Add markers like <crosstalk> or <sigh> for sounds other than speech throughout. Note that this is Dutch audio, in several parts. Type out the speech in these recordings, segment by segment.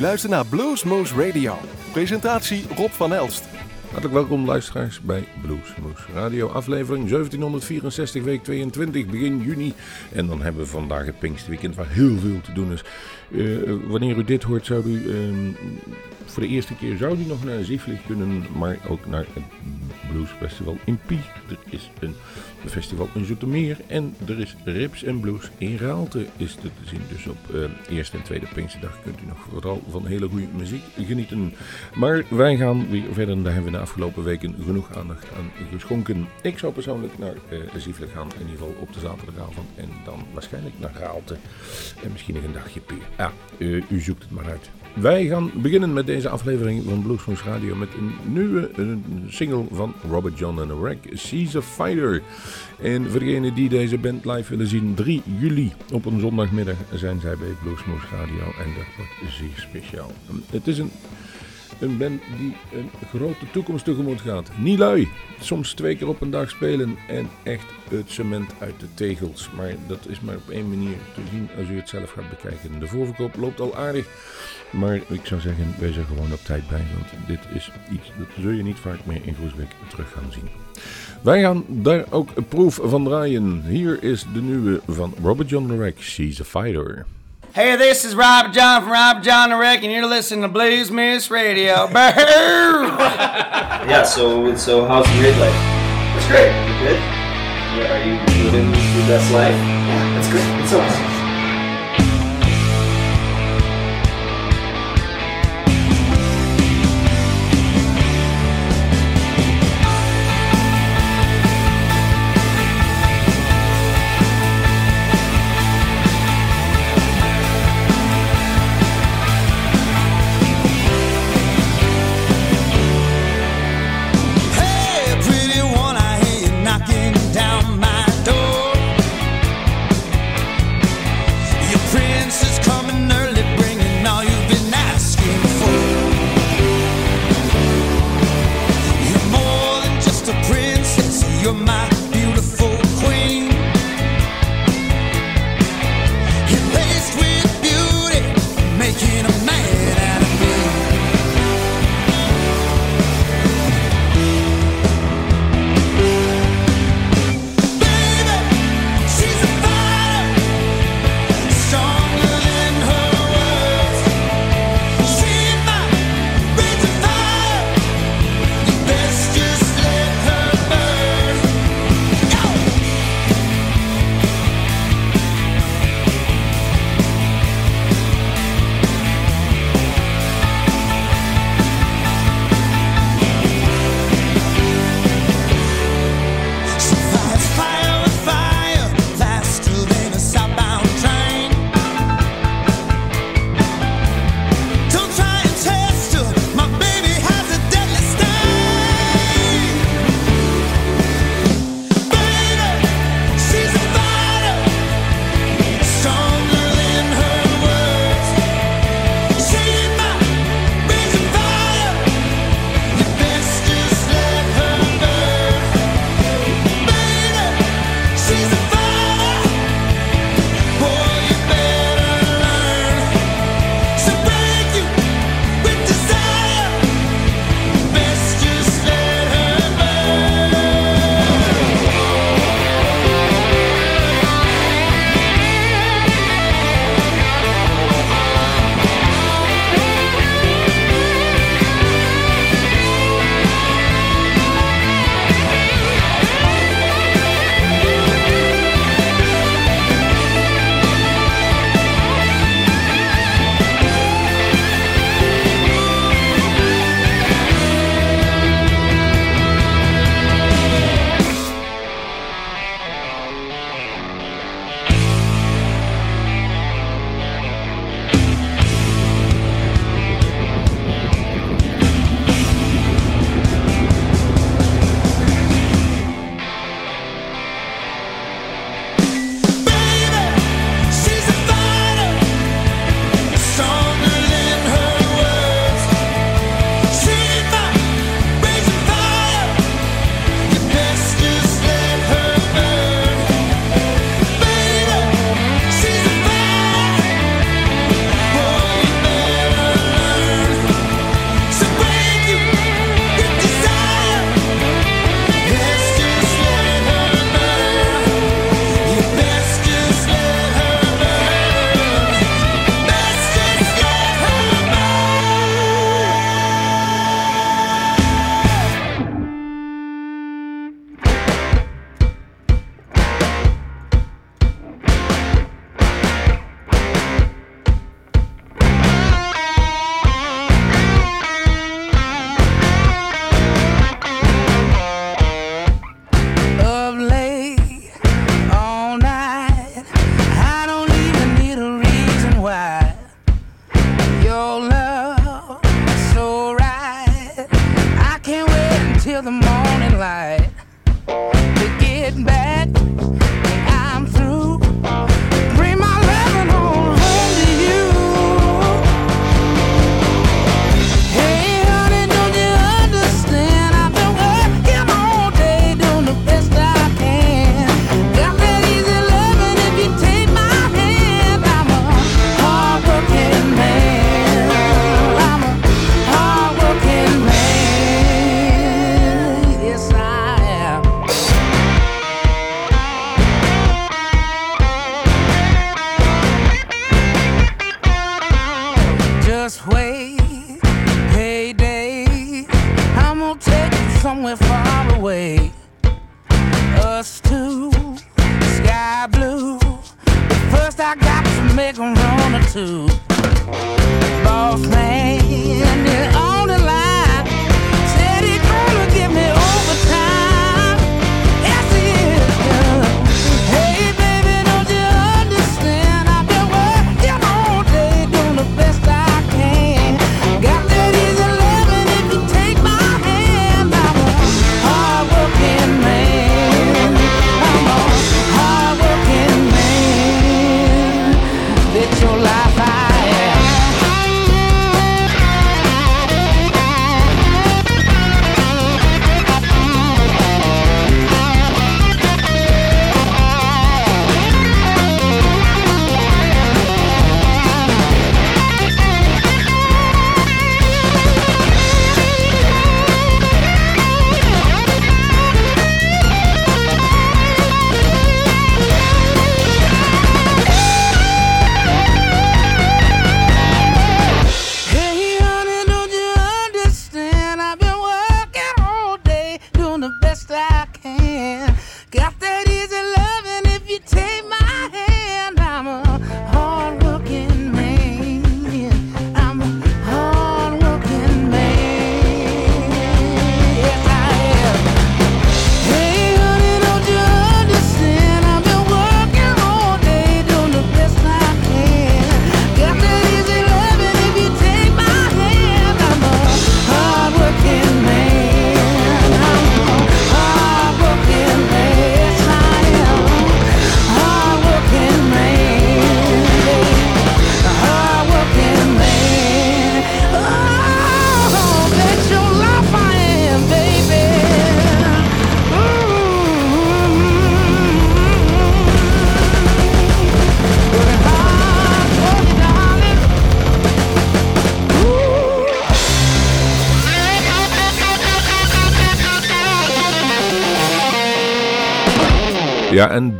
luistert naar Bluesmoose Radio. Presentatie Rob van Elst. Hartelijk welkom luisteraars bij Bluesmoose Radio, aflevering 1764, week 22, begin juni. En dan hebben we vandaag het Pinksterweekend waar heel veel te doen is. Uh, wanneer u dit hoort zou u uh, voor de eerste keer zou u nog naar Zieflig kunnen, maar ook naar het Blues Festival in Pie. Er is een festival in Zoetermeer en er is Rips en Blues in Raalte is te zien. Dus op uh, eerste en tweede Pinksterdag kunt u nog vooral van hele goede muziek genieten. Maar wij gaan weer verder daar hebben we de afgelopen weken genoeg aandacht aan geschonken. Ik zou persoonlijk naar uh, gaan, in ieder geval op de zaterdagavond en dan waarschijnlijk naar Raalte. En misschien nog een dagje Pier. Ja, u zoekt het maar uit. Wij gaan beginnen met deze aflevering van Bluesmoose Radio met een nieuwe een single van Robert John en the Wreck, She's a Fighter. En voor degenen die deze band live willen zien, 3 juli op een zondagmiddag zijn zij bij Bluesmoose Radio en dat wordt zeer speciaal. Het is een een band die een grote toekomst tegemoet gaat. Niet lui. Soms twee keer op een dag spelen en echt het cement uit de tegels. Maar dat is maar op één manier te zien als u het zelf gaat bekijken. De voorverkoop loopt al aardig. Maar ik zou zeggen, wees er gewoon op tijd bij. Want dit is iets dat zul je niet vaak meer in Groesbeek terug gaan zien. Wij gaan daar ook proef van draaien. Hier is de nieuwe van Robert John Lorek, She's a Fighter. Hey, this is Rob John from Rob John the Wreck, and you're listening to Blues Moose Radio. <laughs> yeah, so so how's the married life? It's great. You good? Yeah, are you living your best life? Yeah, it's great. It's awesome.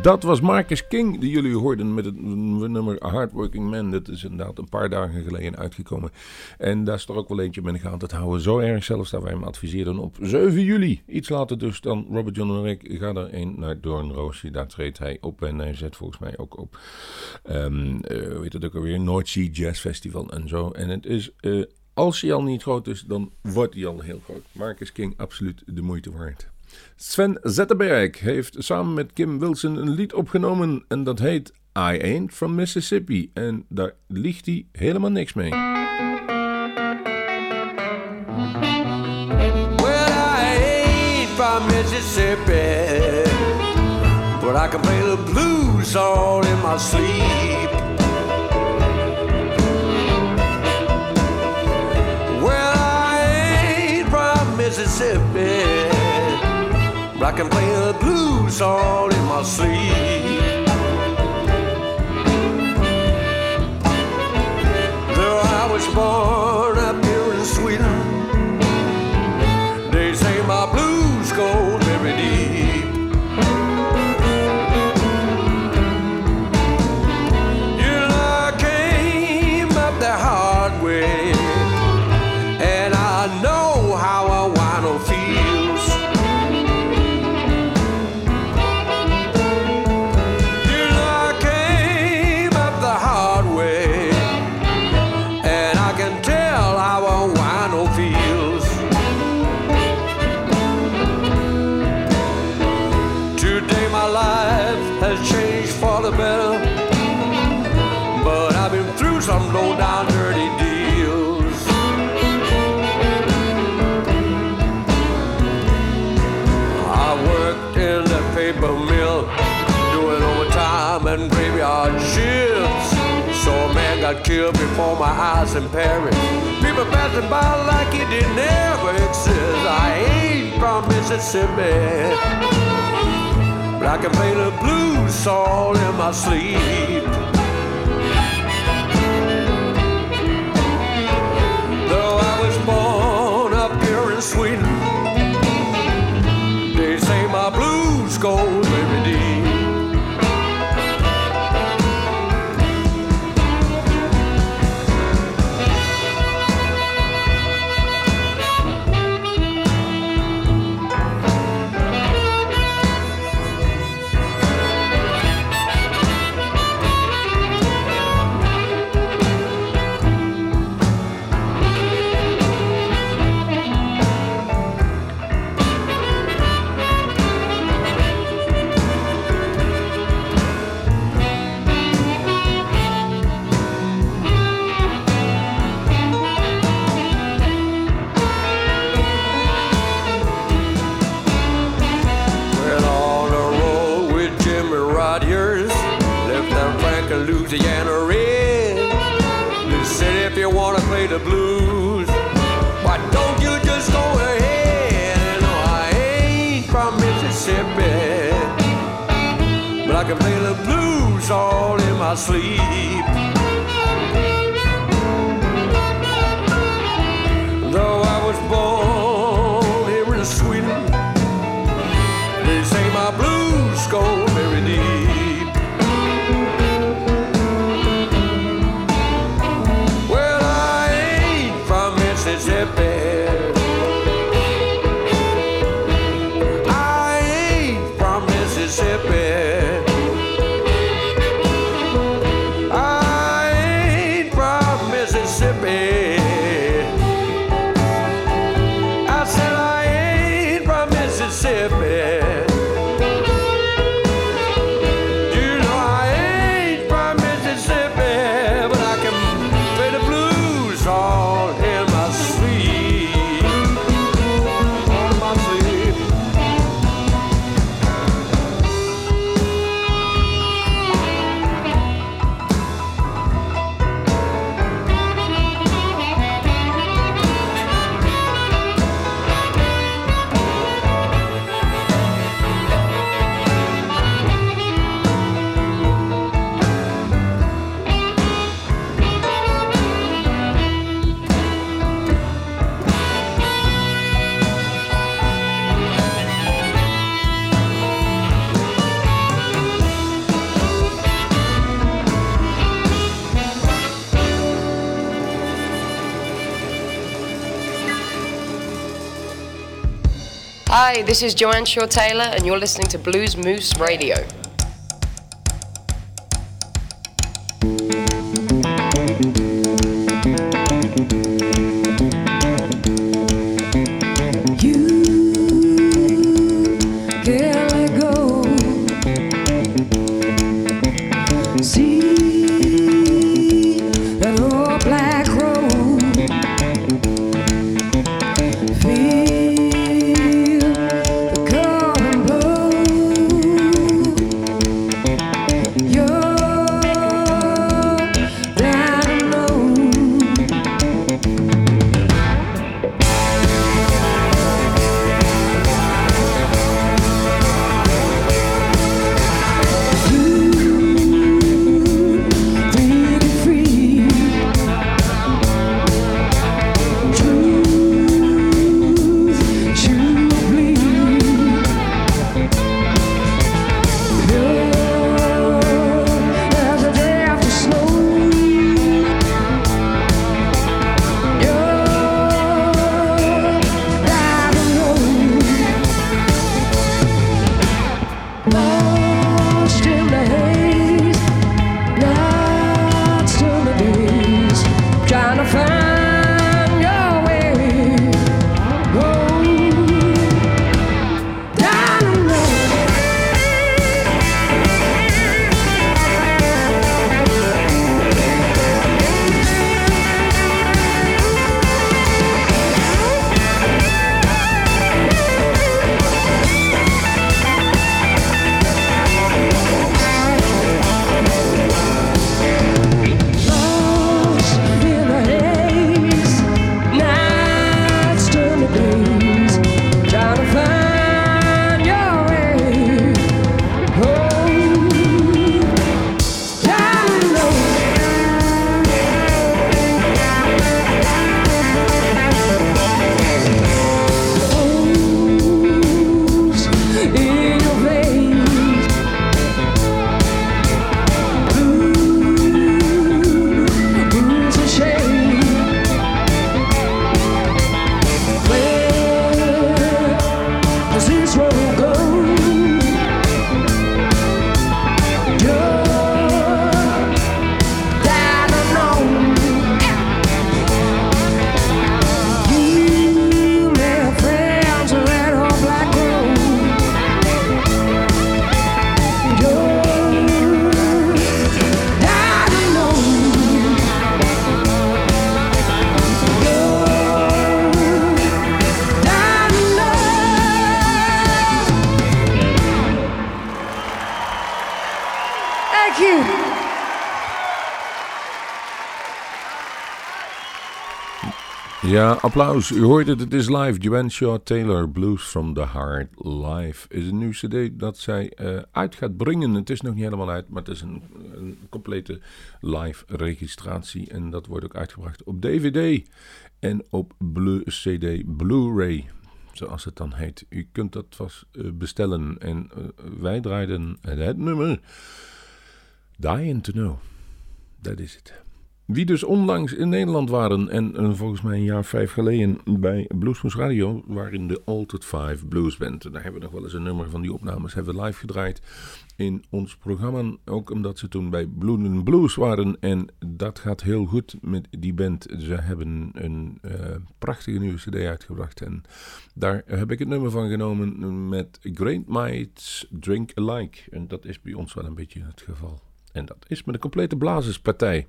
Dat was Marcus King, die jullie hoorden met het nummer Hardworking Man. Dat is inderdaad een paar dagen geleden uitgekomen. En daar is er ook wel eentje de gaten te houden. Zo erg zelfs dat wij hem adviseerden op 7 juli. Iets later dus dan Robert John en ik. Ga er een naar Doornroosje. Daar treedt hij op en hij zet volgens mij ook op. ehm eh, weet het ook alweer? North Jazz Festival en zo. En het is... eh, als hij al niet groot is, dan wordt hij al heel groot. Marcus King, absoluut de moeite waard. Sven Zetterberg heeft samen met Kim Wilson een lied opgenomen en dat heet I Ain't From Mississippi. En daar ligt hij helemaal niks mee. Well, I ain't from Mississippi, but I can play the blues all in my sleep. I can play the blues all in my sleep. Though I was born before my eyes in Paris. People passing by like it didn't ever exist. I ain't from Mississippi. But I can play the blues all in my sleep. Though I was born up here in Sweden, they say my blues go very asleep. This is Joanne Shaw Taylor, and you're listening to Blues Moose Radio. Ja, applaus. U hoort het, het is live. Joanne Shaw Taylor, Blues from the Heart Live. Is een nieuw cd dat zij eh, uit gaat brengen. Het is nog niet helemaal uit, maar het is een, complete live registratie. En dat wordt ook uitgebracht op DVD en op Blu CD Blu-ray. Zoals het dan heet. U kunt dat vast eh, bestellen. En eh, wij draaiden het nummer Dying to Know. Dat is het. Wie dus onlangs in Nederland waren en eh, volgens mij een jaar vijf geleden bij Bluesmoes Radio waren de Altered Five Blues Band. Daar hebben we nog wel eens een nummer van die opnames hebben we live gedraaid in ons programma. Ook omdat ze toen bij Blood Blues waren en dat gaat heel goed met die band. Ze hebben een eh, prachtige nieuwe cd uitgebracht en daar heb ik het nummer van genomen met Great Mights Drink Alike. En dat is bij ons wel een beetje het geval. En dat is met een complete blazerspartij.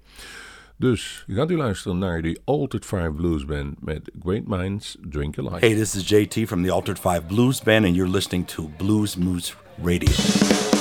Dus gaat u luisteren naar de Altered Five Blues Band met Great Minds Drink Alike. Hey, this is JT from the Altered Five Blues Band, and you're listening to Blues Moose Radio.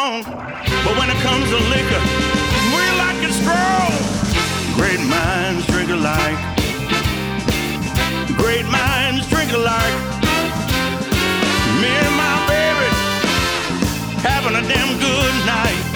We're. But when it comes to liquor, we like it strong. Great minds drink alike. Great minds drink alike. Me and my baby having a damn good night.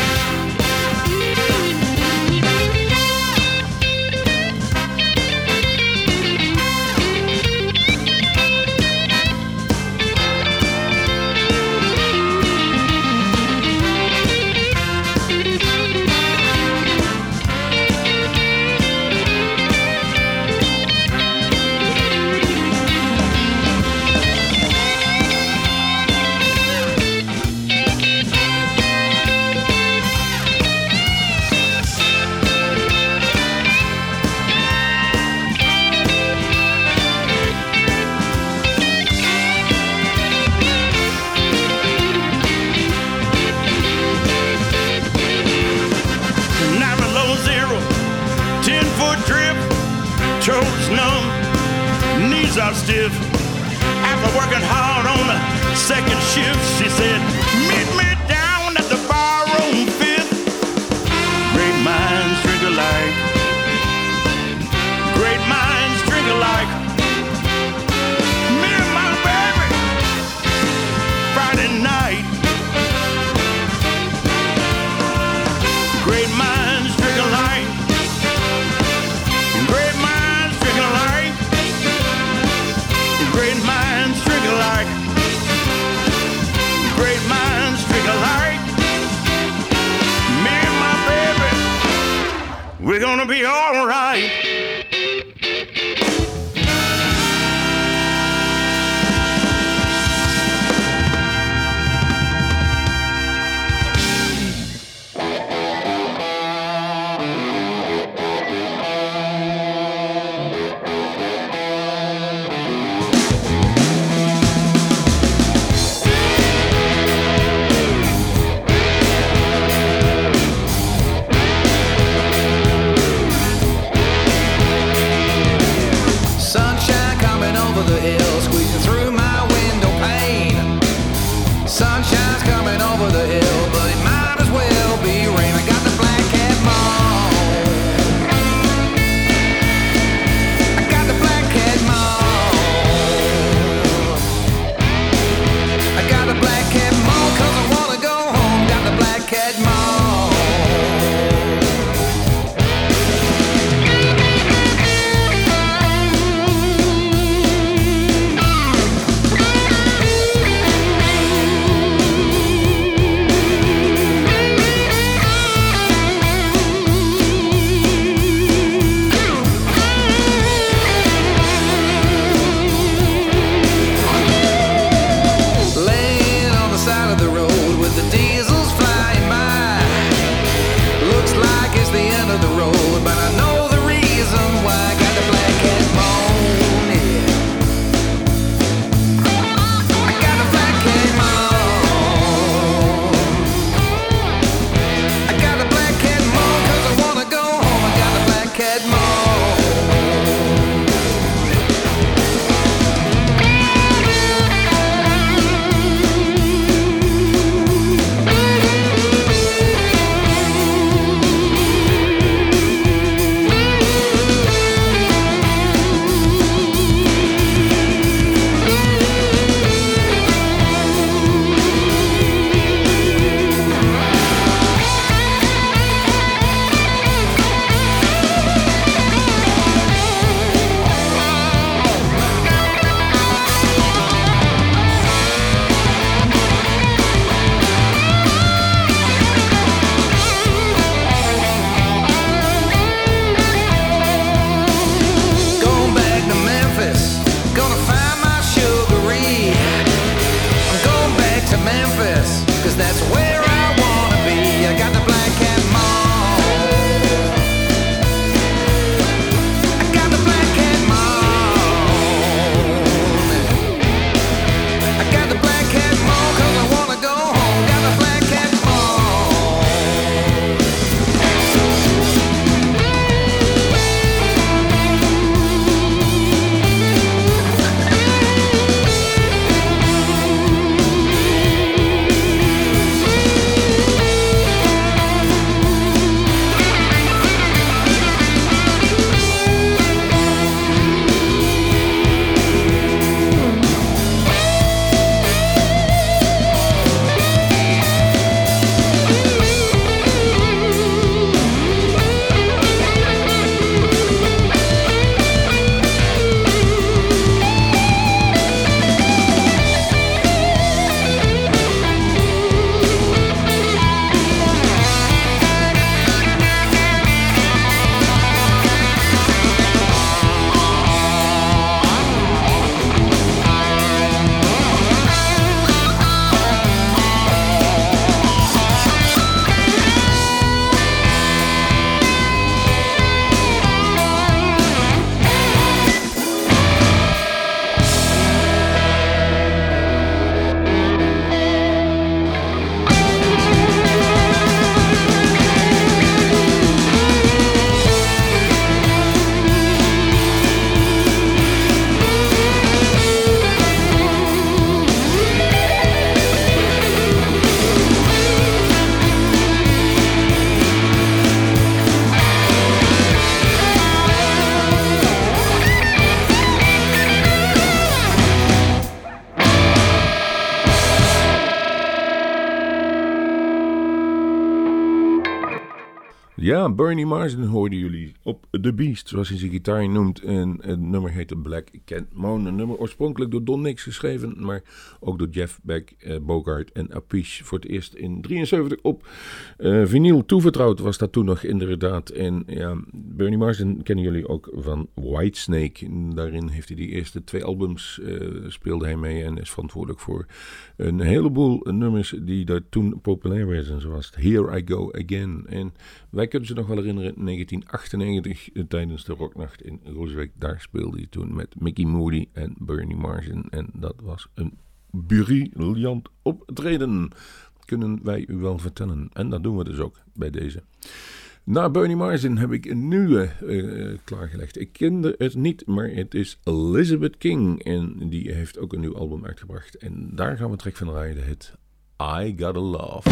Stiff. After working hard on the second shift, she said, gonna be alright. Ja, Bernie Marsden hoorden jullie op The Beast, zoals hij zijn gitaar noemt. En het nummer heette Black Cat Moan. Een nummer oorspronkelijk door Don Nix geschreven, maar ook door Jeff Beck, eh, Bogart en Apiche. Voor het eerst in 73 op eh, vinyl toevertrouwd was dat toen nog inderdaad. En ja, Bernie Marsden kennen jullie ook van Whitesnake. Daarin heeft hij die eerste twee albums, eh, speelde hij mee en is verantwoordelijk voor een heleboel nummers die daar toen populair werden. Zoals Here I Go Again. En wij kunnen nog wel herinneren, 1998 eh, tijdens de Rocknacht in Rooswijk. Daar speelde hij toen met Mickey Moody en Bernie Marsden. En dat was een briljant optreden, kunnen wij u wel vertellen. En dat doen we dus ook bij deze. Na Bernie Marsden heb ik een nieuwe eh, klaargelegd. Ik kende het niet, maar het is Elizabeth King. En die heeft ook een nieuw album uitgebracht. En daar gaan we trek van rijden. Het I Gotta Love.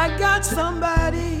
I got somebody.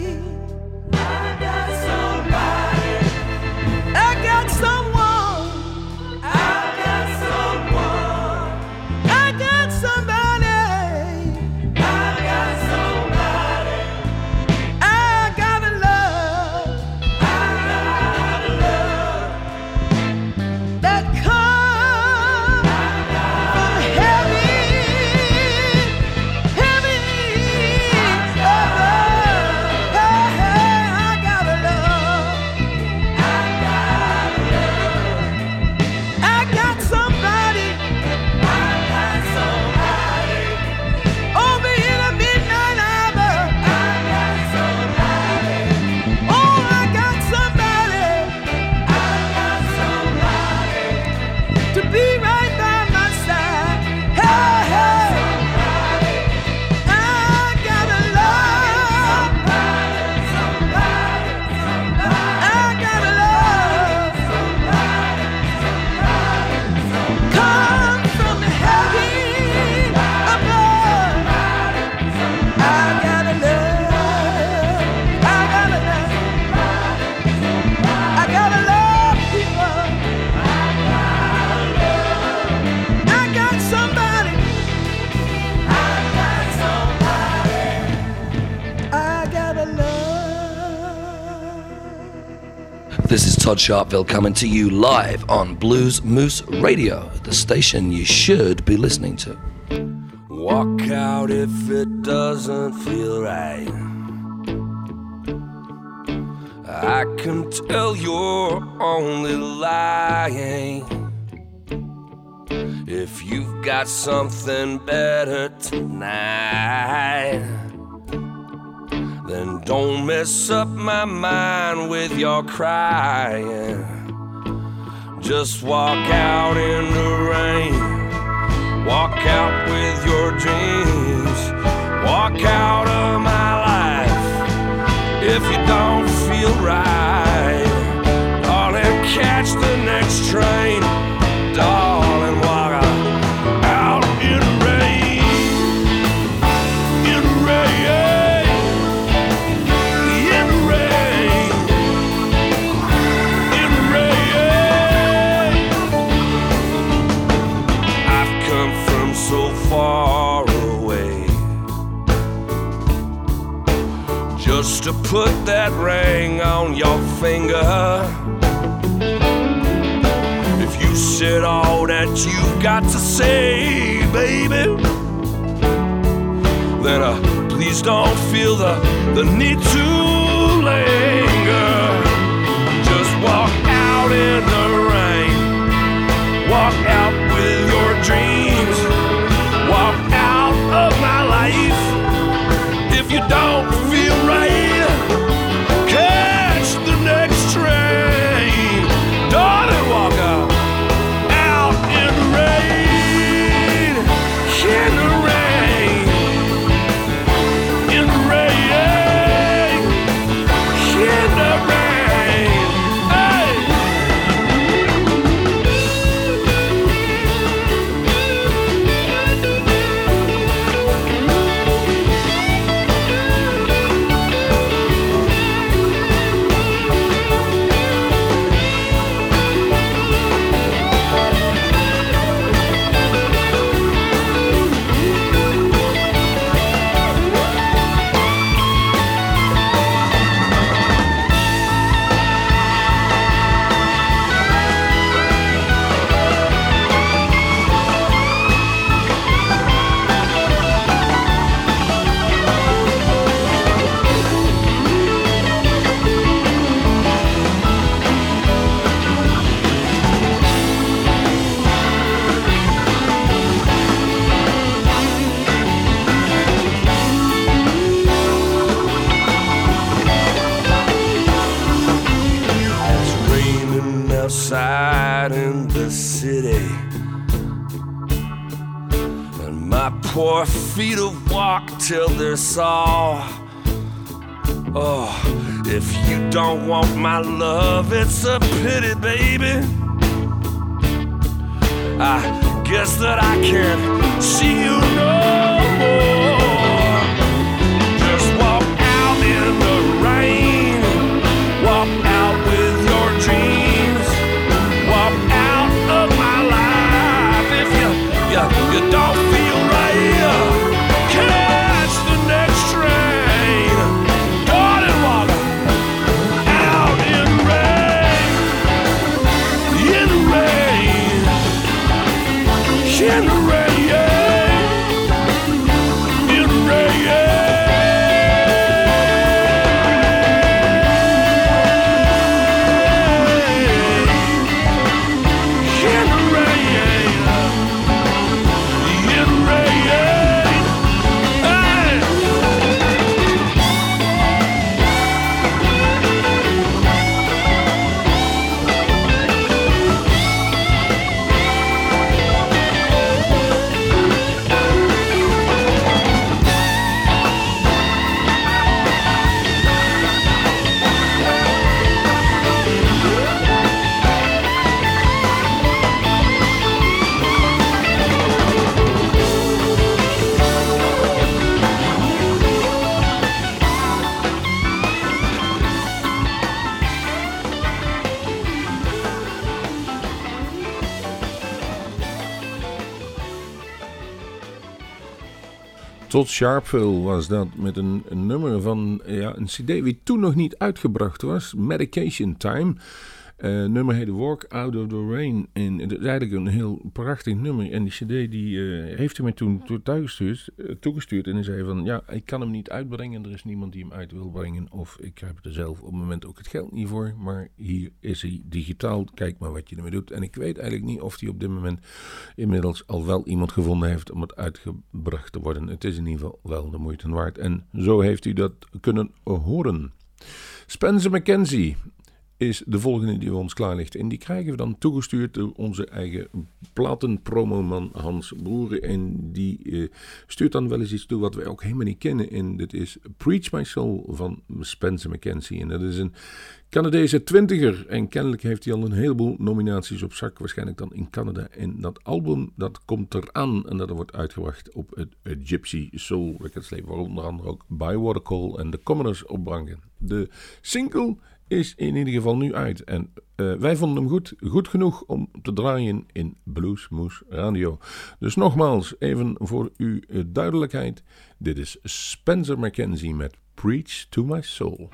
Todd Sharpville coming to you live on Blues Moose Radio, the station you should be listening to. Walk out if it doesn't feel right. I can tell you're only lying. If you've got something better tonight, don't mess up my mind with your crying. Just walk out in the rain. Walk out with your dreams. Walk out of my life if you don't feel right. Darling, catch the next train. Darling, to put that ring on your finger. If you said all that you've got to say, baby, then uh, please don't feel the, the need to linger. Just walk out in the rain. Walk out with your dreams. Walk out of my life. If you don't Tot Sharpville was dat met een, een nummer van ja, een CD die toen nog niet uitgebracht was, Medication Time. Uh, nummer heette Walk Out of the Rain. En het is eigenlijk een heel prachtig nummer. En die cd die, uh, heeft hij mij toen toegestuurd, uh, toegestuurd. En hij zei van, ja, ik kan hem niet uitbrengen. Er is niemand die hem uit wil brengen. Of ik heb er zelf op het moment ook het geld niet voor. Maar hier is hij digitaal. Kijk maar wat je ermee doet. En ik weet eigenlijk niet of hij op dit moment inmiddels al wel iemand gevonden heeft om het uitgebracht te worden. Het is in ieder geval wel de moeite waard. En zo heeft u dat kunnen horen. Spencer McKenzie is de volgende die we ons klaar ligt. En die krijgen we dan toegestuurd door onze eigen platenpromoman Hans Broeren. En die uh, stuurt dan wel eens iets toe wat wij ook helemaal niet kennen. En dat is Preach My Soul van Spencer McKenzie. En dat is een Canadese twintiger. En kennelijk heeft hij al een heleboel nominaties op zak. Waarschijnlijk dan in Canada. En dat album dat komt eraan. En dat wordt uitgebracht op het, Gypsy Soul Records label. Waar onder andere ook Bywater Call en The Commoners opbrangen. De single is in ieder geval nu uit. En uh, wij vonden hem goed, goed genoeg om te draaien in Bluesmoose Radio. Dus nogmaals, even voor uw uh, duidelijkheid. Dit is Spencer McKenzie met Preach to My Soul.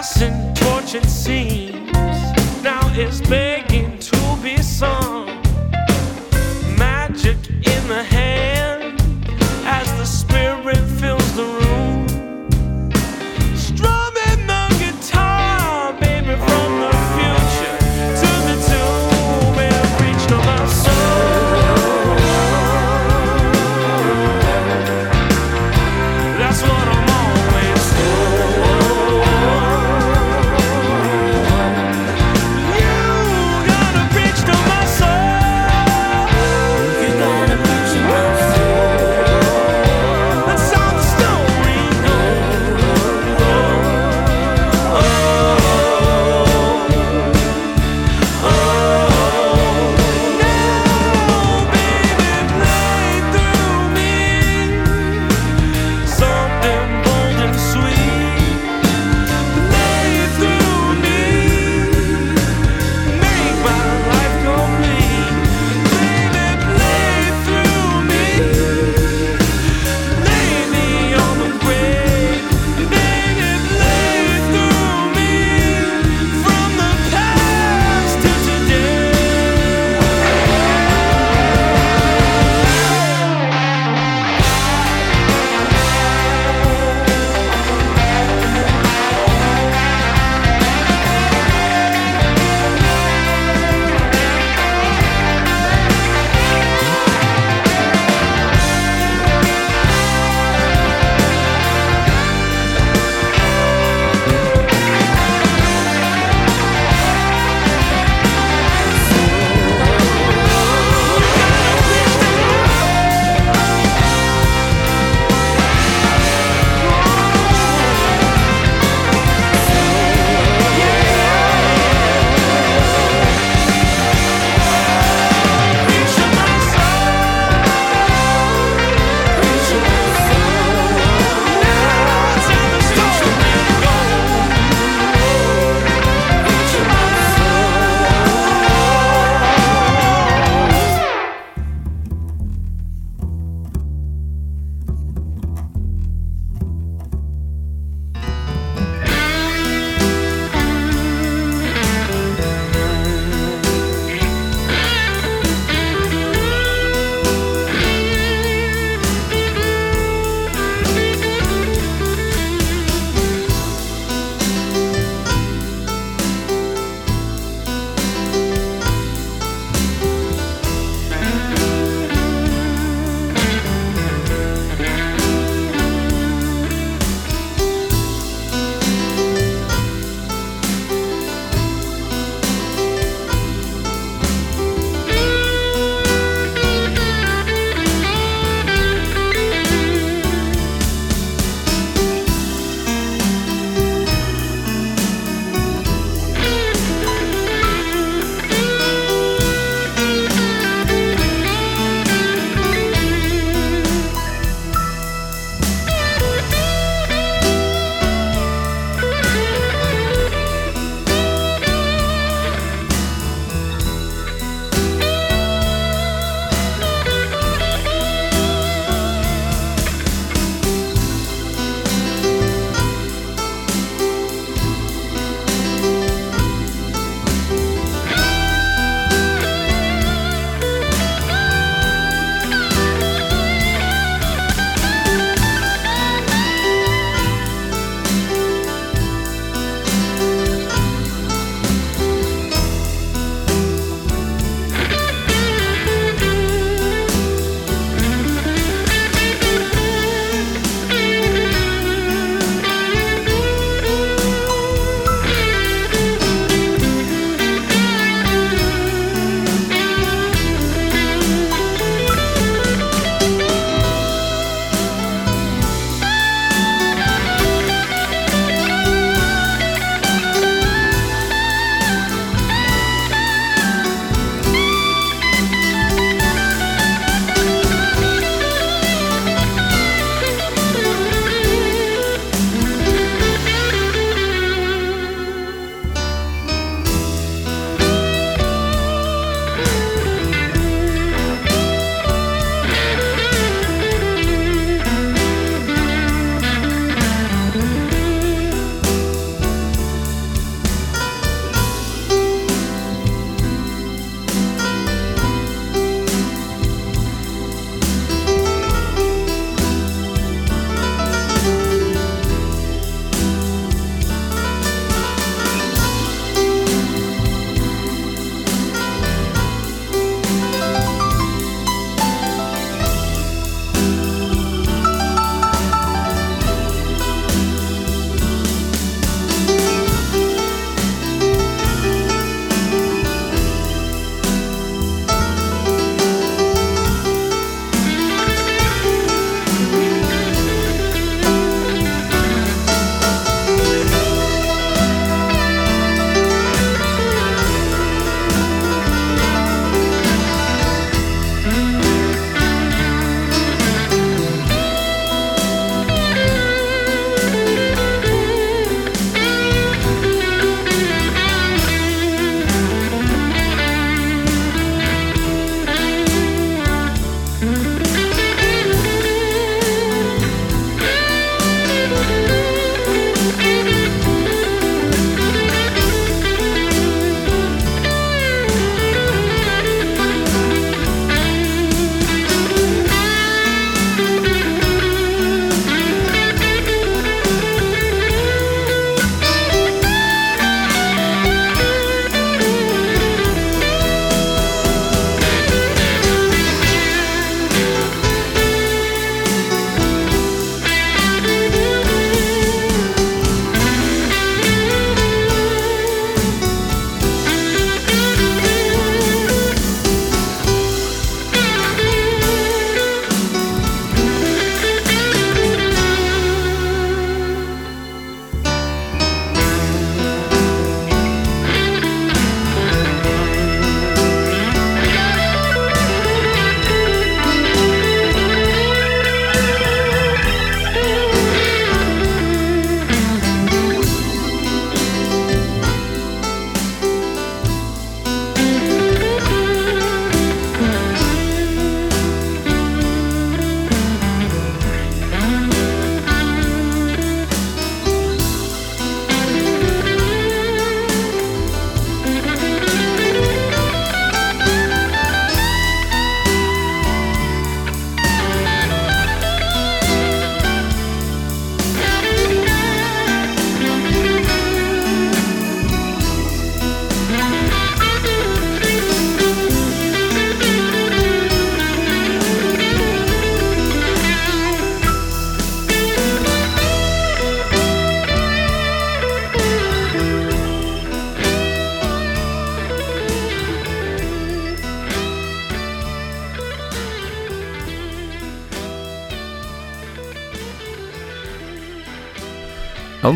passing tortured scenes now is big.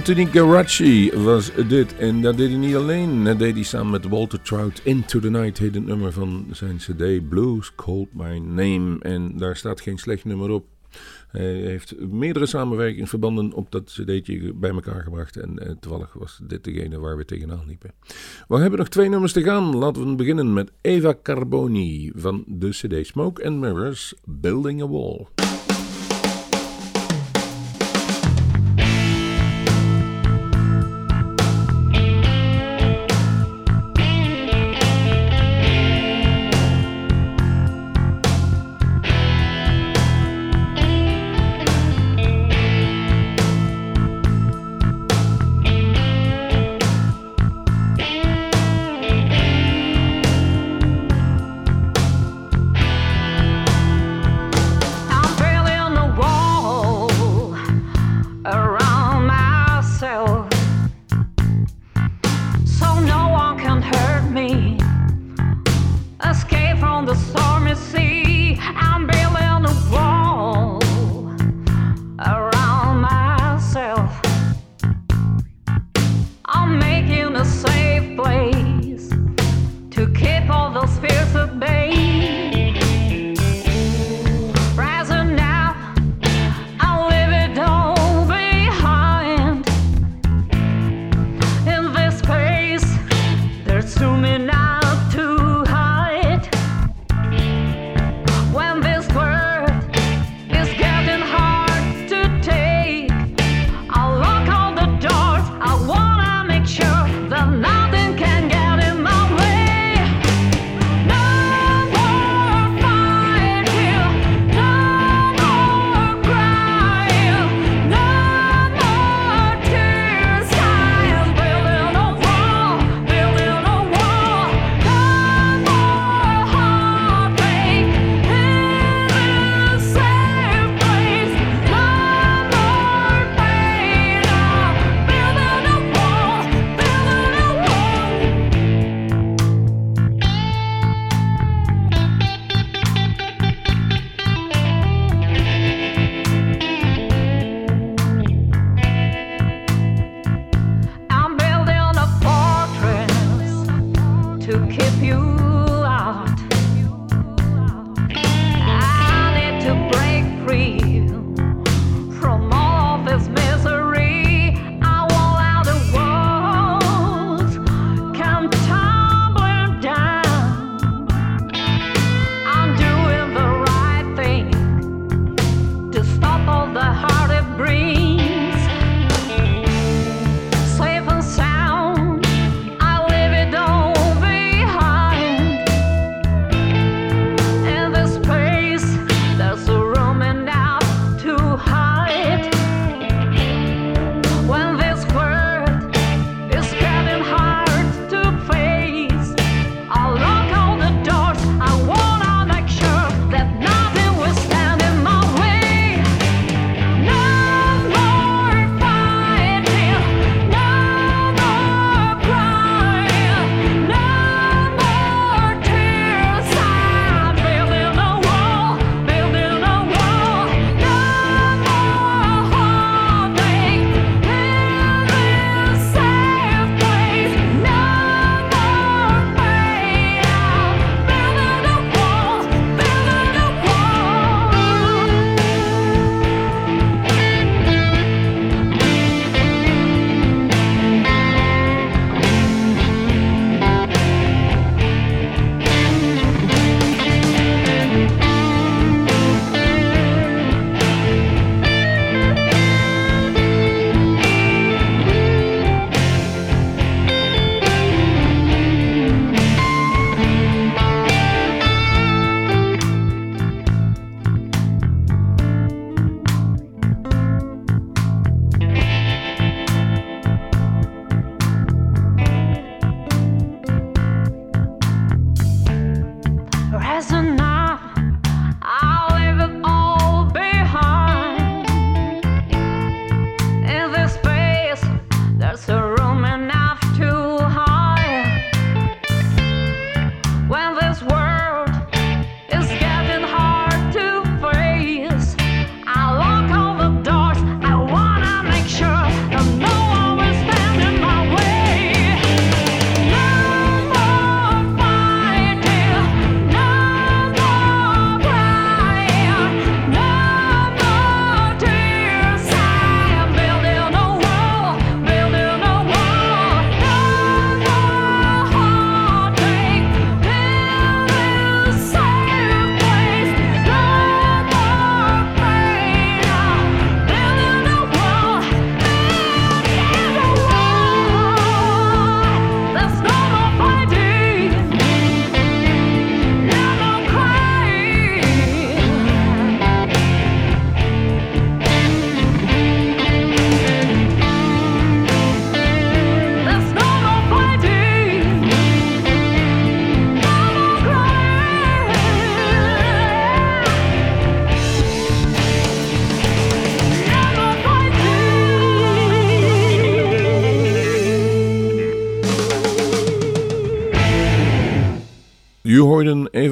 Anthony Garacci was dit. En dat deed hij niet alleen. Dat deed hij samen met Walter Trout. Into the Night heet het nummer van zijn cd. Blues Called My Name. En daar staat geen slecht nummer op. Hij heeft meerdere samenwerkingsverbanden op dat cd'tje bij elkaar gebracht. En eh, toevallig was dit degene waar we tegenaan liepen. We hebben nog twee nummers te gaan. Laten we beginnen met Eva Carboni van de cd Smoke and Mirrors. Building a Wall.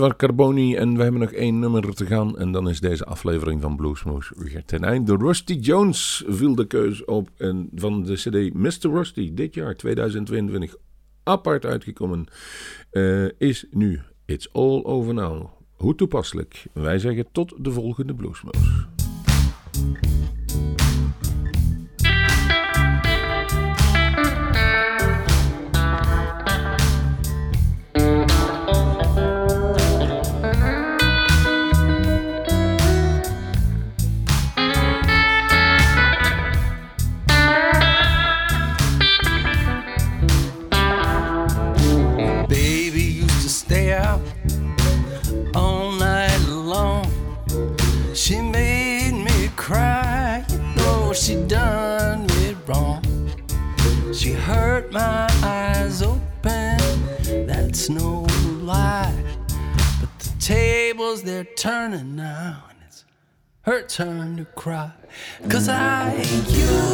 Ivar Carboni en we hebben nog één nummer te gaan. En dan is deze aflevering van Bluesmoes weer ten einde. Rusty Jones viel de keus op en van de cd Mr. Rusty dit jaar 2022 apart uitgekomen. Eh, is nu It's All Over Now. Hoe toepasselijk. Wij zeggen tot de volgende Bluesmoes. to cry. Cause I ain't you.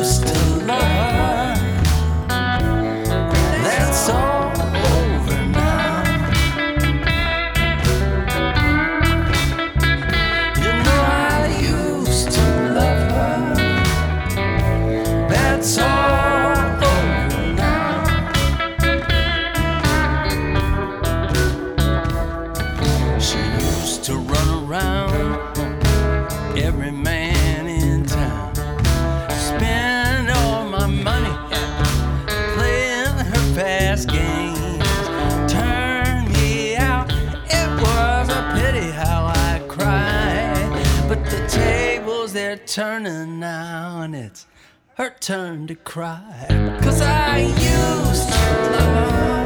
her turn to cry. Cause I used to love.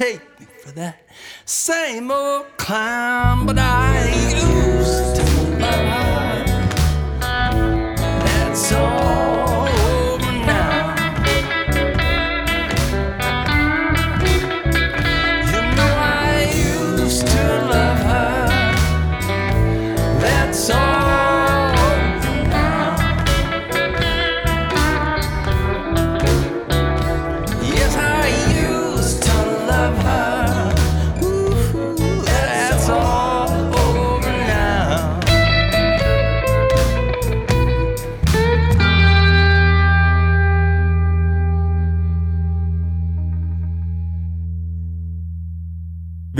take me for that same